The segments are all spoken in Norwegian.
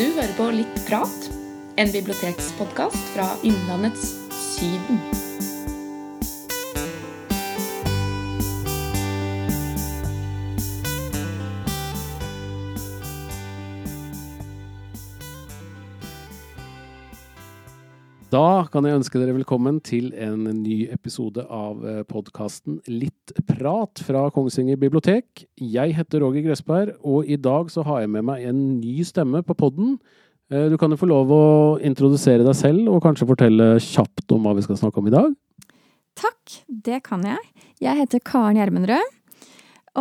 Du hører på Litt prat, en bibliotekspodkast fra Innlandets Syden. Da kan jeg ønske dere velkommen til en ny episode av podkasten Litt prat fra Kongsvinger bibliotek. Jeg heter Roger Gressberg, og i dag så har jeg med meg en ny stemme på podden. Du kan jo få lov å introdusere deg selv, og kanskje fortelle kjapt om hva vi skal snakke om i dag. Takk, det kan jeg. Jeg heter Karen Gjermundrød,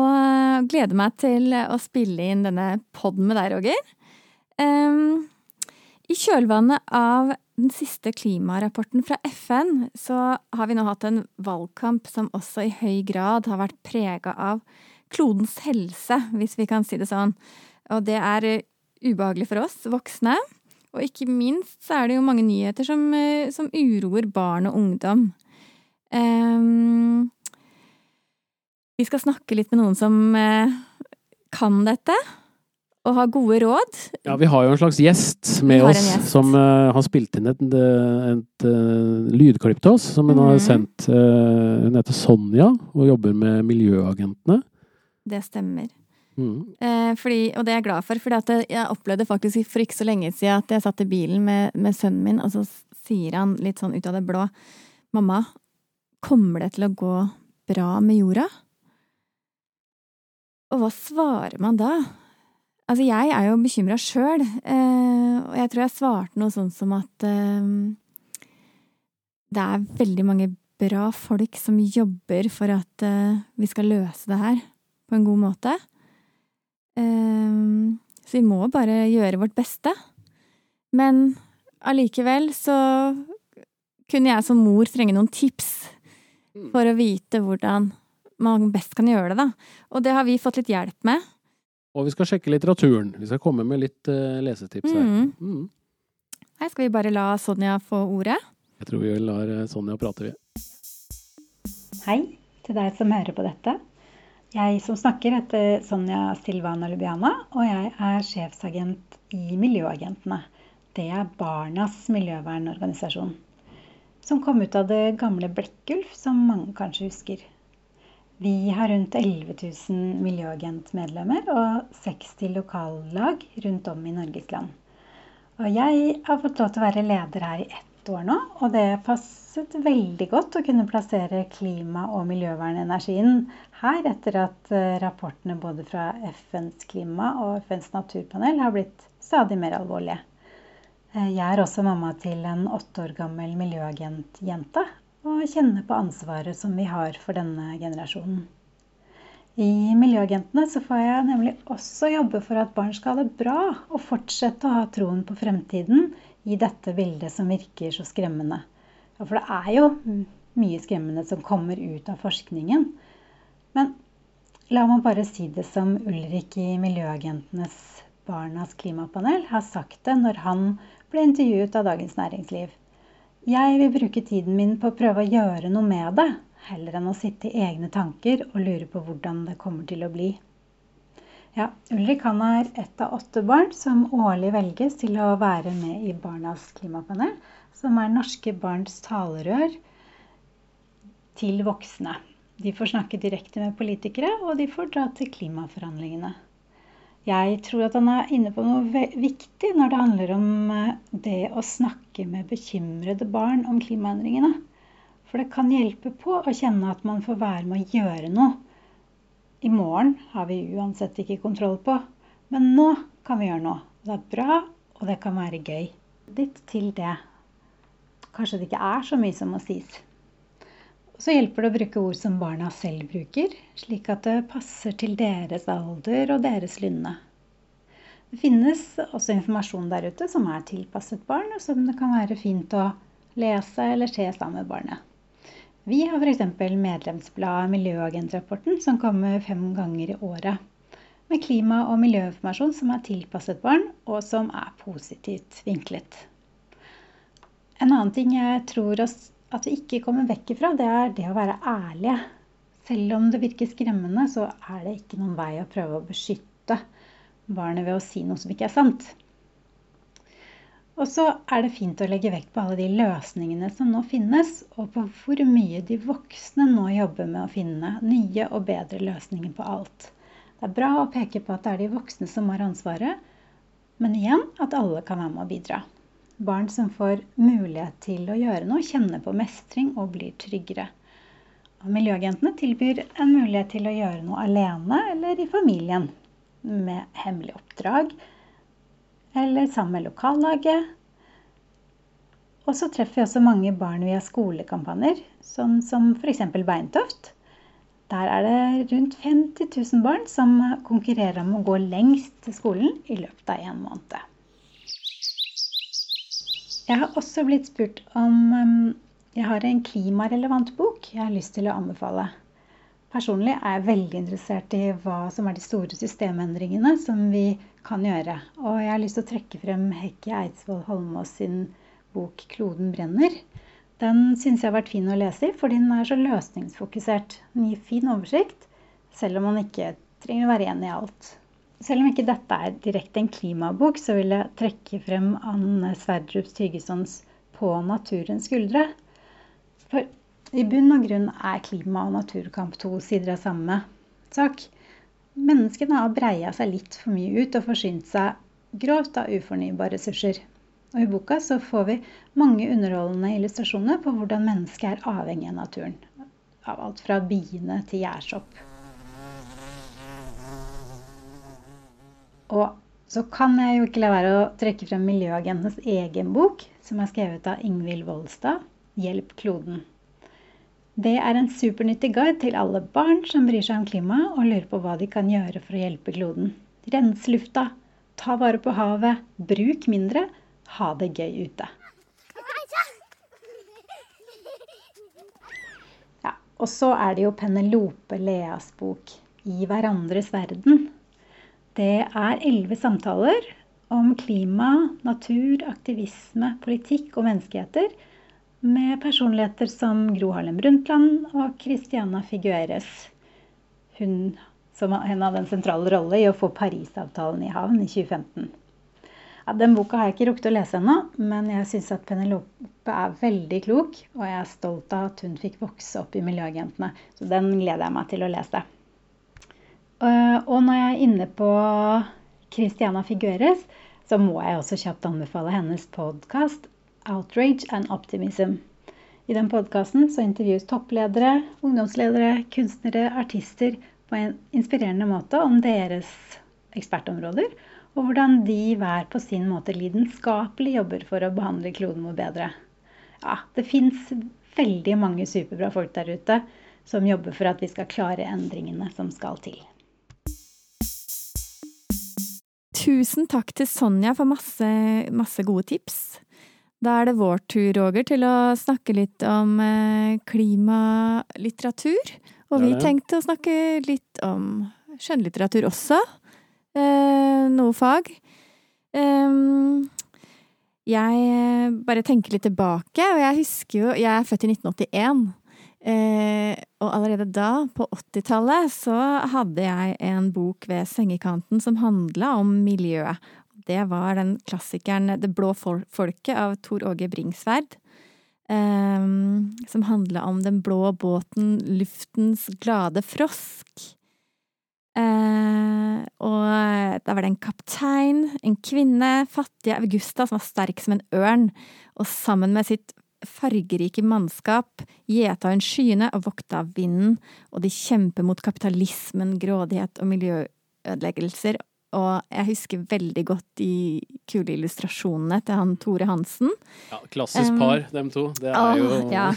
og gleder meg til å spille inn denne podden med deg, Roger. Um, I kjølvannet av den siste klimarapporten fra FN, så har vi nå hatt en valgkamp som også i høy grad har vært prega av klodens helse, hvis vi kan si det sånn. Og det er eh, ubehagelig for oss voksne. Og ikke minst så er det jo mange nyheter som, eh, som uroer barn og ungdom. Um, vi skal snakke litt med noen som uh, kan dette og har gode råd. Ja, vi har jo en slags gjest med oss gjest. som uh, har spilt inn et, et, et et lydklipp til oss, som hun mm. har mhm. sendt. Uh, hun heter Sonja og jobber med Miljøagentene. Det stemmer. Mm. Fordi, og det er jeg glad for, for jeg opplevde faktisk for ikke så lenge siden at jeg satt i bilen med, med sønnen min, og så sier han litt sånn ut av det blå Mamma, kommer det til å gå bra med jorda? Og hva svarer man da? Altså, jeg er jo bekymra sjøl, eh, og jeg tror jeg svarte noe sånn som at eh, det er veldig mange bra folk som jobber for at eh, vi skal løse det her på en god måte. Så vi må bare gjøre vårt beste. Men allikevel så kunne jeg som mor trenge noen tips mm. for å vite hvordan man best kan gjøre det, da. Og det har vi fått litt hjelp med. Og vi skal sjekke litteraturen. Vi skal komme med litt uh, lesetips her. Mm. Mm. Nei, skal vi bare la Sonja få ordet? Jeg tror vi lar eh, Sonja prate, vi. Hei til deg som hører på dette. Jeg som snakker heter Sonja Silvana Lubiana, og jeg er sjefsagent i Miljøagentene. Det er barnas miljøvernorganisasjon. Som kom ut av det gamle Blekkulf, som mange kanskje husker. Vi har rundt 11 000 miljøagentmedlemmer og 60 lokallag rundt om i Norges land. Og jeg har fått lov til å være leder her i ett år nå, og det passet veldig godt å kunne plassere klima- og miljøvernenergien her etter at eh, rapportene både fra FNs klima- og FNs naturpanel har blitt stadig mer alvorlige. Eh, jeg er også mamma til en åtte år gammel miljøagentjente, og kjenne på ansvaret som vi har for denne generasjonen. I Miljøagentene så får jeg nemlig også jobbe for at barn skal ha det bra og fortsette å ha troen på fremtiden i dette bildet som virker så skremmende. For det er jo mye skremmende som kommer ut av forskningen. Men la meg bare si det som Ulrik i Miljøagentenes Barnas klimapanel har sagt det når han ble intervjuet av Dagens Næringsliv. Jeg vil bruke tiden min på å prøve å gjøre noe med det, heller enn å sitte i egne tanker og lure på hvordan det kommer til å bli. Ja, Ulrik han er ett av åtte barn som årlig velges til å være med i Barnas klimapanel, som er norske barns talerør til voksne. De får snakke direkte med politikere, og de får dra til klimaforhandlingene. Jeg tror at han er inne på noe viktig når det handler om eh, det å snakke med bekymrede barn om klimaendringene. For det kan hjelpe på å kjenne at man får være med å gjøre noe. I morgen har vi uansett ikke kontroll på, men nå kan vi gjøre noe. Det er bra, og det kan være gøy. Litt til det. Kanskje det ikke er så mye som må sies. Så hjelper det å bruke ord som barna selv bruker, slik at det passer til deres alder og deres lynne. Det finnes også informasjon der ute som er tilpasset barn, og som det kan være fint å lese eller se sammen med barnet. Vi har f.eks. medlemsbladet Miljøagentrapporten, som kommer fem ganger i året. Med klima- og miljøinformasjon som er tilpasset barn, og som er positivt vinklet. En annen ting jeg tror oss at vi ikke kommer vekk ifra, det er det å være ærlige. Selv om det virker skremmende, så er det ikke noen vei å prøve å beskytte barnet ved å si noe som ikke er sant. Og så er det fint å legge vekt på alle de løsningene som nå finnes, og på hvor mye de voksne nå jobber med å finne nye og bedre løsninger på alt. Det er bra å peke på at det er de voksne som har ansvaret, men igjen at alle kan være med å bidra. Barn som får mulighet til å gjøre noe, kjenner på mestring og blir tryggere. Og miljøagentene tilbyr en mulighet til å gjøre noe alene eller i familien, med hemmelig oppdrag eller sammen med lokallaget. Og så treffer vi også mange barn via skolekampanjer, sånn som f.eks. Beintoft. Der er det rundt 50 000 barn som konkurrerer om å gå lengst til skolen i løpet av en måned. Jeg har også blitt spurt om um, jeg har en klimarelevant bok jeg har lyst til å anbefale. Personlig er jeg veldig interessert i hva som er de store systemendringene som vi kan gjøre. Og jeg har lyst til å trekke frem Hekke Eidsvoll Holmås sin bok 'Kloden brenner'. Den syns jeg har vært fin å lese i, for den er så løsningsfokusert. Den gir fin oversikt, selv om man ikke trenger å være enig i alt. Selv om ikke dette er direkte en klimabok, så vil jeg trekke frem Anne Sverdrup Tygesons 'På naturens skuldre'. For i bunn og grunn er klima- og naturkamp to sider av samme sak. Menneskene har breia seg litt for mye ut og forsynt seg grovt av ufornybare ressurser. Og I boka så får vi mange underholdende illustrasjoner på hvordan mennesket er avhengig av naturen. Av alt fra biene til gjærsopp. Og så kan jeg jo ikke la være å trekke frem Miljøagentenes egen bok, som er skrevet av Ingvild Volstad, 'Hjelp kloden'. Det er en supernyttig guide til alle barn som bryr seg om klima og lurer på hva de kan gjøre for å hjelpe kloden. Rens lufta, ta vare på havet, bruk mindre, ha det gøy ute. Ja, og så er det jo Penelope Leas bok 'I hverandres verden'. Det er elleve samtaler om klima, natur, aktivisme, politikk og menneskeheter med personligheter som Gro Harlem Brundtland og Christiana Figueres. Hun som en hadde en sentral rolle i å få Parisavtalen i havn i 2015. Ja, den boka har jeg ikke rukket å lese ennå, men jeg syns at Penelope er veldig klok, og jeg er stolt av at hun fikk vokse opp i Miljøagentene. Så den gleder jeg meg til å lese. Og når jeg er inne på Christiana Figueres, så må jeg også kjapt anbefale hennes podkast 'Outrage and Optimism'. I den podkasten intervjues toppledere, ungdomsledere, kunstnere, artister på en inspirerende måte om deres ekspertområder, og hvordan de hver på sin måte lidenskapelig jobber for å behandle kloden vår bedre. Ja, det fins veldig mange superbra folk der ute som jobber for at vi skal klare endringene som skal til. Tusen takk til Sonja for masse, masse gode tips. Da er det vår tur, Roger, til å snakke litt om eh, klimalitteratur. Og vi tenkte å snakke litt om skjønnlitteratur også. Eh, noe fag. Jeg eh, bare tenker litt tilbake, og jeg husker jo Jeg er født i 1981. og allerede da, på 80-tallet, så hadde jeg en bok ved sengekanten som handla om miljøet det var den klassikeren Det blå folket av Tor Åge Bringsværd. Um, som handla om den blå båten Luftens glade frosk. Uh, og da var det en kaptein, en kvinne, fattige Augusta, som var sterk som en ørn, og sammen med sitt fargerike mannskap gjeta hun skyene og vokta av vinden, og de kjemper mot kapitalismen, grådighet og miljøødeleggelser, og jeg husker veldig godt de kule illustrasjonene til han Tore Hansen. Ja, klassisk par, um, dem to. Det er å, jo ja.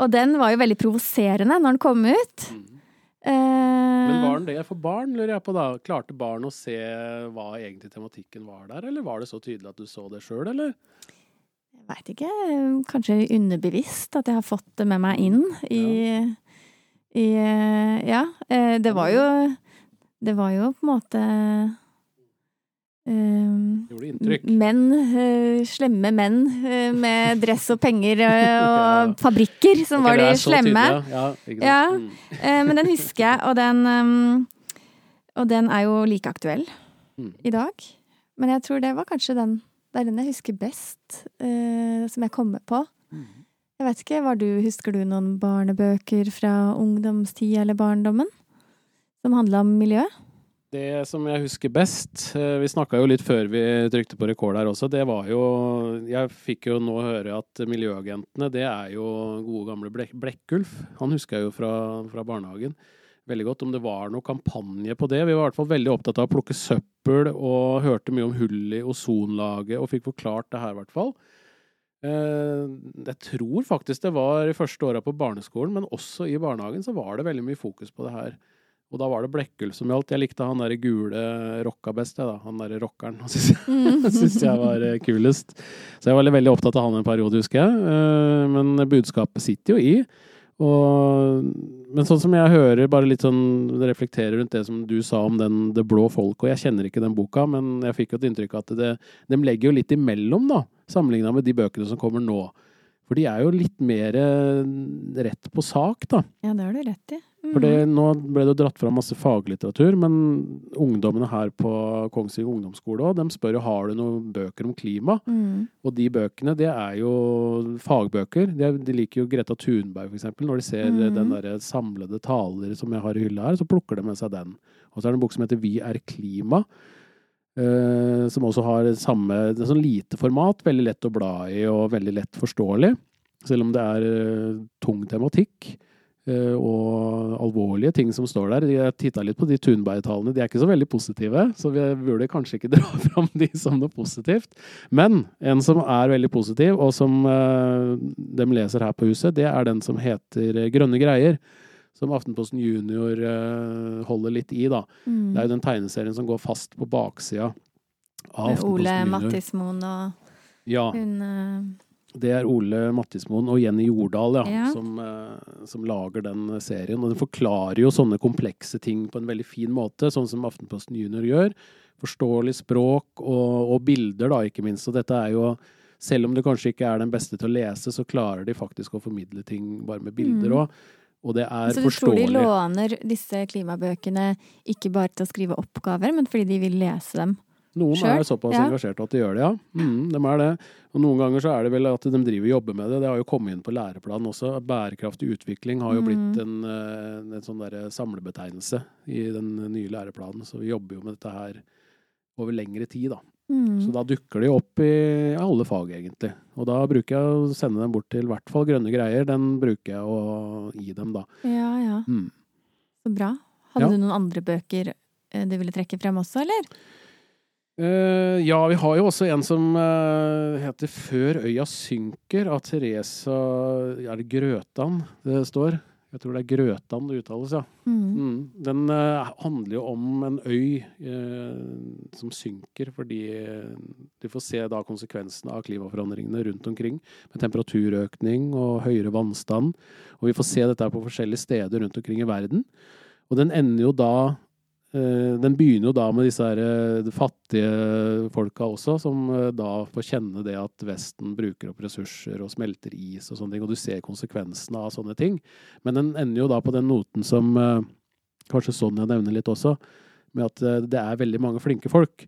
Og den var jo veldig provoserende når den kom ut. Mm. Men var den det for barn, lurer jeg på da? Klarte barn å se hva egentlig tematikken var der, eller var det så tydelig at du så det sjøl, eller? Veit ikke. Kanskje underbevisst at jeg har fått det med meg inn i, ja. i Ja. Eh, det var jo det var jo på en måte uh, menn, uh, slemme menn uh, med dress og penger og ja. fabrikker som okay, var de slemme. Tydelig, ja, ja mm. men den husker jeg, og den, um, og den er jo like aktuell mm. i dag. Men jeg tror det var kanskje den Det er den jeg husker best, eh, som jeg kommer på. Jeg vet ikke, var du, Husker du noen barnebøker fra ungdomstid eller barndommen? Som handla om miljø? Det som jeg husker best eh, Vi snakka jo litt før vi trykte på rekord her også. Det var jo Jeg fikk jo nå høre at Miljøagentene, det er jo gode gamle Blek Blekkulf. Han husker jeg jo fra, fra, barnehagen veldig godt. Om det var noe kampanje på det. Vi var i hvert fall veldig opptatt av å plukke søppel og hørte mye om hull i ozonlaget og fikk forklart det her, i hvert fall. Eh, jeg tror faktisk det var i første åra på barneskolen, men også i barnehagen så var det veldig mye fokus på det her. Og da var det Blekkulf som gjaldt. Jeg likte han derre gule rocka best, jeg, da. Han derre rockeren. Han syns jeg var eh, kulest. Så jeg var veldig opptatt av han en periode, husker jeg. Eh, men budskapet sitter jo i. Og, men sånn som jeg hører, bare litt sånn reflekterer rundt det som du sa om den Det blå folk, og jeg kjenner ikke den boka, men jeg fikk jo et inntrykk av at det, de legger jo litt imellom, da, sammenligna med de bøkene som kommer nå. For de er jo litt mer rett på sak, da. Ja, det har du rett i. Mm. For det, nå ble det jo dratt fram masse faglitteratur, men ungdommene her på Kongsvinger ungdomsskole òg, de spør jo har du noen bøker om klima. Mm. Og de bøkene, det er jo fagbøker. De, de liker jo Greta Thunberg, for eksempel. Når de ser mm. den derre samlede taler som jeg har i hylla her, så plukker de med seg den. Og så er det en bok som heter Vi er klima. Uh, som også har samme det er sånn lite format, veldig lett å bla i og veldig lett forståelig. Selv om det er uh, tung tematikk. Eh, og alvorlige ting som står der. Jeg titta litt på de Tunberg-tallene. de er ikke så veldig positive, så vi burde kanskje ikke dra fram de som noe positivt. Men en som er veldig positiv, og som de leser her på huset, det er den som heter Grønne greier. Som Aftenposten Junior uh, holder litt i, da. Mm. Det er jo den tegneserien som går fast på baksida av Aftenposten Ole Junior. Ole Mattismoen og ja. hun uh det er Ole Mattismoen og Jenny Jordal ja, ja. Som, uh, som, lager den serien. Og den forklarer jo sånne komplekse ting på en veldig fin måte, sånn som Aftenposten Junior gjør. Forståelig språk og, og bilder, da, ikke minst. Og dette er jo Selv om du kanskje ikke er den beste til å lese, så klarer de faktisk å formidle ting bare med bilder òg. Mm. Og det er så forståelig. Så de låner disse klimabøkene ikke bare til å skrive oppgaver, men fordi de vil lese dem? Noen Selv? er såpass ja. engasjerte at de gjør det, ja. Mm, de er det. Og noen ganger så er det vel at de driver og jobber med det. Det har jo kommet inn på læreplanen også. Bærekraftig utvikling har jo blitt mm. en, eh, en sånn der samlebetegnelse i den nye læreplanen. Så vi jobber jo med dette her over lengre tid, da. Mm. Så da dukker de opp i alle fag, egentlig. Og da bruker jeg å sende dem bort til i hvert fall grønne greier. Den bruker jeg å gi dem, da. Ja, ja. Mm. Så bra. Hadde ja. du noen andre bøker eh, du ville trekke frem også, eller? Uh, ja, vi har jo også en som uh, heter 'Før øya synker' av Teresa Er det Grøtan det står? Jeg tror det er Grøtan det uttales, ja. Mm. Mm. Den uh, handler jo om en øy som synker fordi du får se da konsekvensene av klimaforandringene rundt omkring. Med temperaturøkning og høyere vannstand. Og vi får se dette på forskjellige steder rundt omkring i verden. Og den ender jo da Eh, den begynner jo da med disse her eh, fattige folka også, som eh, da får kjenne det at Vesten bruker opp ressurser og smelter is og sånne ting, og du ser konsekvensene av sånne ting. Men den ender jo da på den noten som kanskje Sonja nevner litt også, med at det er veldig mange flinke folk.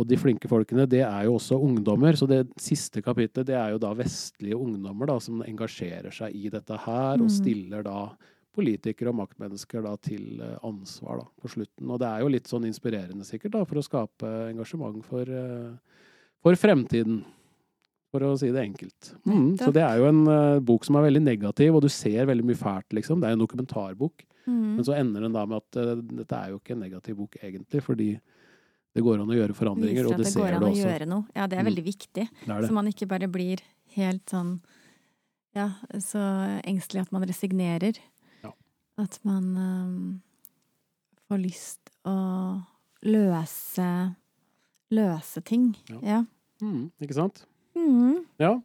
Og de flinke folkene, det er jo også ungdommer. Så det siste kapitlet, det er jo da vestlige ungdommer da, som engasjerer seg i dette her, og mm. stiller da politikere og maktmennesker da, til eh, ansvar da, på slutten. Og det er jo litt sånn inspirerende sikkert da, for å skape engasjement for, uh, for fremtiden. For å si det enkelt. Mm, så det er jo en uh, bok som er veldig negativ, og du ser veldig mye fælt, liksom. Det er en dokumentarbok. Mm. Men så ender den da med at uh, dette er jo ikke en negativ bok egentlig, fordi det går an å gjøre forandringer, og det, det ser du også. Ja, det er mm. veldig viktig. Det det. Så man ikke bare blir helt sånn ja, så engstelig at man resignerer. At man um, får lyst å løse løse ting. Ja. ja. Mm, ikke sant? Mm. Ja.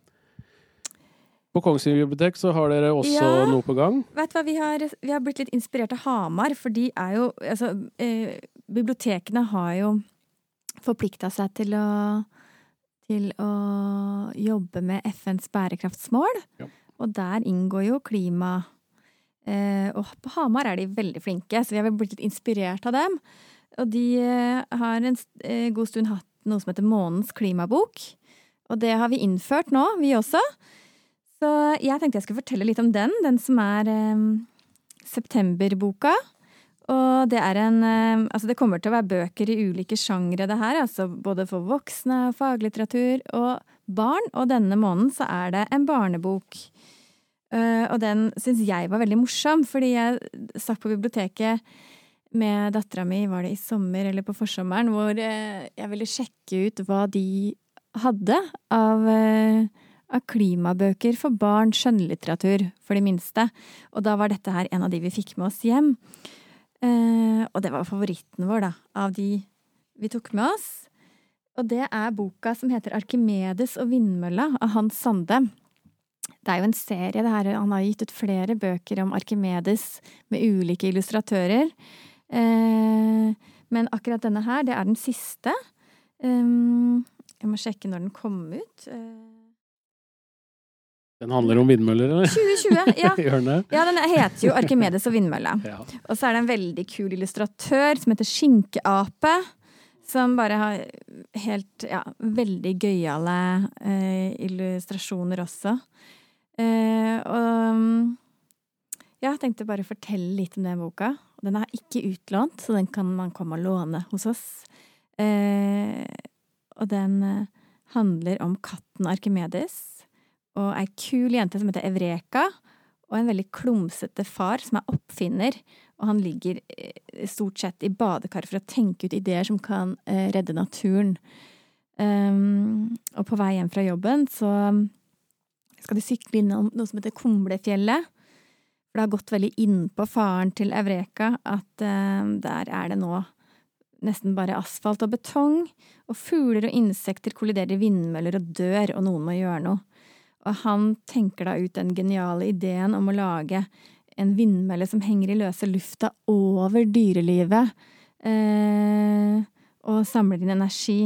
På Kongsvinger bibliotek så har dere også ja, noe på gang. Vet du hva, vi har, vi har, blitt litt inspirert av Hamar, for de er jo Altså, eh, bibliotekene har jo forplikta seg til å til å jobbe med FNs bærekraftsmål. Ja. Og der inngår jo klima og på Hamar er de veldig flinke, så vi har blitt litt inspirert av dem. Og de eh, har en eh, god stund hatt noe som heter Månens klimabok. Og det har vi innført nå, vi også. Så jeg tenkte jeg skulle fortelle litt om den, den som er eh, septemberboka. Og det er en eh, Altså, det kommer til å være bøker i ulike sjangre, det her. Altså både for voksne, faglitteratur og barn. Og denne måneden så er det en barnebok. Uh, og den syns jeg var veldig morsom, fordi jeg satt på biblioteket med dattera mi, var det i sommer eller på forsommeren, hvor uh, jeg ville sjekke ut hva de hadde av uh, av klimabøker for barn, skjønnlitteratur for de minste. Og da var dette her en av de vi fikk med oss hjem. Og det var favoritten vår, da, av de vi tok med oss. Og det er boka som heter Arkimedes og vindmølla av Hans Sande. Det er jo en serie, det her. Han har gitt ut flere bøker om Arkimedes med ulike illustratører. Eh, men akkurat denne her, det er den siste. Um, jeg må sjekke når den kom ut. Uh, den handler om vindmøller, eller? 2020, ja. Ja, den heter jo Arkimedes og vindmølle'. Ja. Og så er det en veldig kul illustratør som heter Skinkeape. Som bare har helt ja, veldig gøyale eh, illustrasjoner også. Eh, og ja, jeg tenkte bare å fortelle litt om den boka. Den er ikke utlånt, så den kan man komme og låne hos oss. Eh, og den eh, handler om katten Arkimedes og ei kul jente som heter Evreka, og en veldig klumsete far som er oppfinner, og han ligger eh, stort sett i badekar for å tenke ut ideer som kan eh, redde naturen. Um, og på vei hjem fra jobben så skal de sykle innom noe som heter Kumlefjellet. For det har gått veldig innpå faren til Evreka at uh, der er det nå nesten bare asfalt og betong, og fugler og insekter kolliderer i vindmøller og dør, og noen må gjøre noe. Og han tenker da ut den geniale ideen om å lage en vindmølle som henger i løse lufta over dyrelivet, eh, og samler inn energi.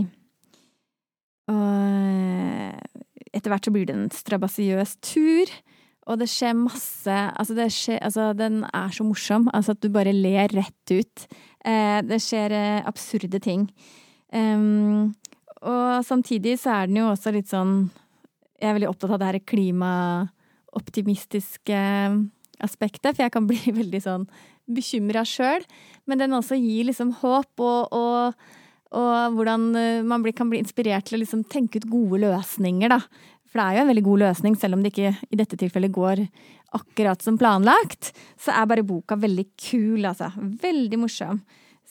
Og eh, etter hvert så blir det en strabasiøs tur, og det skjer masse Altså, det skjer, altså den er så morsom, altså at du bare ler rett ut. Eh, det skjer eh, absurde ting. Um, og samtidig så er den jo også litt sånn jeg er veldig opptatt av det her klimaoptimistiske aspektet, for jeg kan bli veldig sånn bekymra sjøl. Men den også gir liksom håp, og, og, og hvordan eh, man kan bli inspirert til å liksom tenke ut gode løsninger, da. For det er jo en veldig god løsning, selv om det ikke i dette tilfellet går akkurat som planlagt. Så er bare boka veldig kul, altså. Veldig morsom.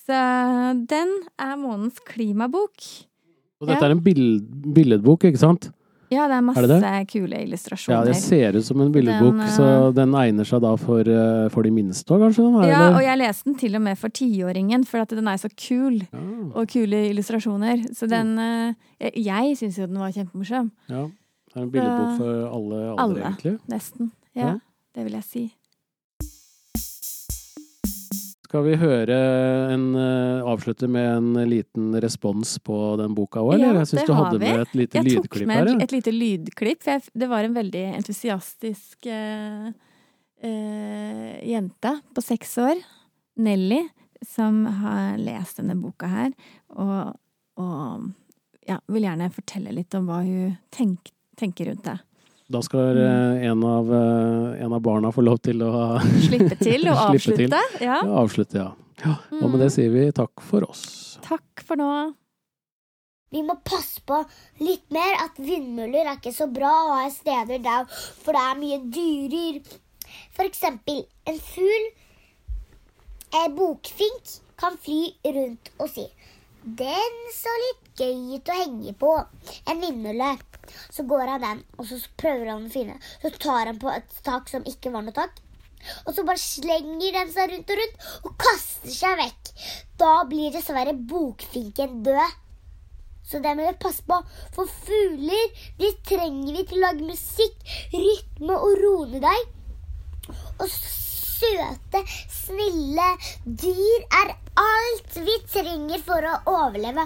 Så den er månedens klimabok. Og dette er en bild, billedbok, ikke sant? Ja, det er masse Er det kule Ja, det ser ut som en billedbok, Den, uh... så den egner seg da for, uh, for de minste òg, kanskje? Den, Ja, det? og jeg leste den til og med for tiåringen, for at den er så kul. Ja, Og kule illustrasjoner. Så den uh, jeg syns jo den var kjempemorsom. ja. Det er en billedbok for alle aldre, Alle. egentlig. Nesten. Ja, Ja. det vil jeg si. Skal vi høre en eh, avslutte med en liten respons på den boka òg, eller? Ja, Jeg syns du hadde vi. med et lite Jeg tok lydklipp med Jeg et, med et lite lydklipp, for jeg, det var en veldig entusiastisk uh, uh, jente på seks år, Nelly, som har lest denne boka her, og, og ja, vil gjerne fortelle litt om hva hun tenk, tenker rundt det. Da skal mm. en, av, eh, en av barna få lov til å Slippe til og Slippe avslutte. Til. Ja, avslutte, ja. ja. Og med det Mm. sier vi takk for oss. Takk for nå. Vi må passe på litt mer at vindmøller er ikke så bra å ha steder der, for det er mye dyrer. For eksempel en fugl, en bokfink, kan fly rundt og si Den så litt gøy å henge på. En vindmølle. Så går han den, og så prøver han å finne. Så tar han på et tak som ikke var noe tak. Og så bare slenger den seg rundt og rundt og kaster seg vekk. Da blir dessverre bokfinken død. Så det må vi passe på. For fugler de trenger vi til å lage musikk, rytme og roe deg. Og søte, snille dyr er alt vi trenger for å overleve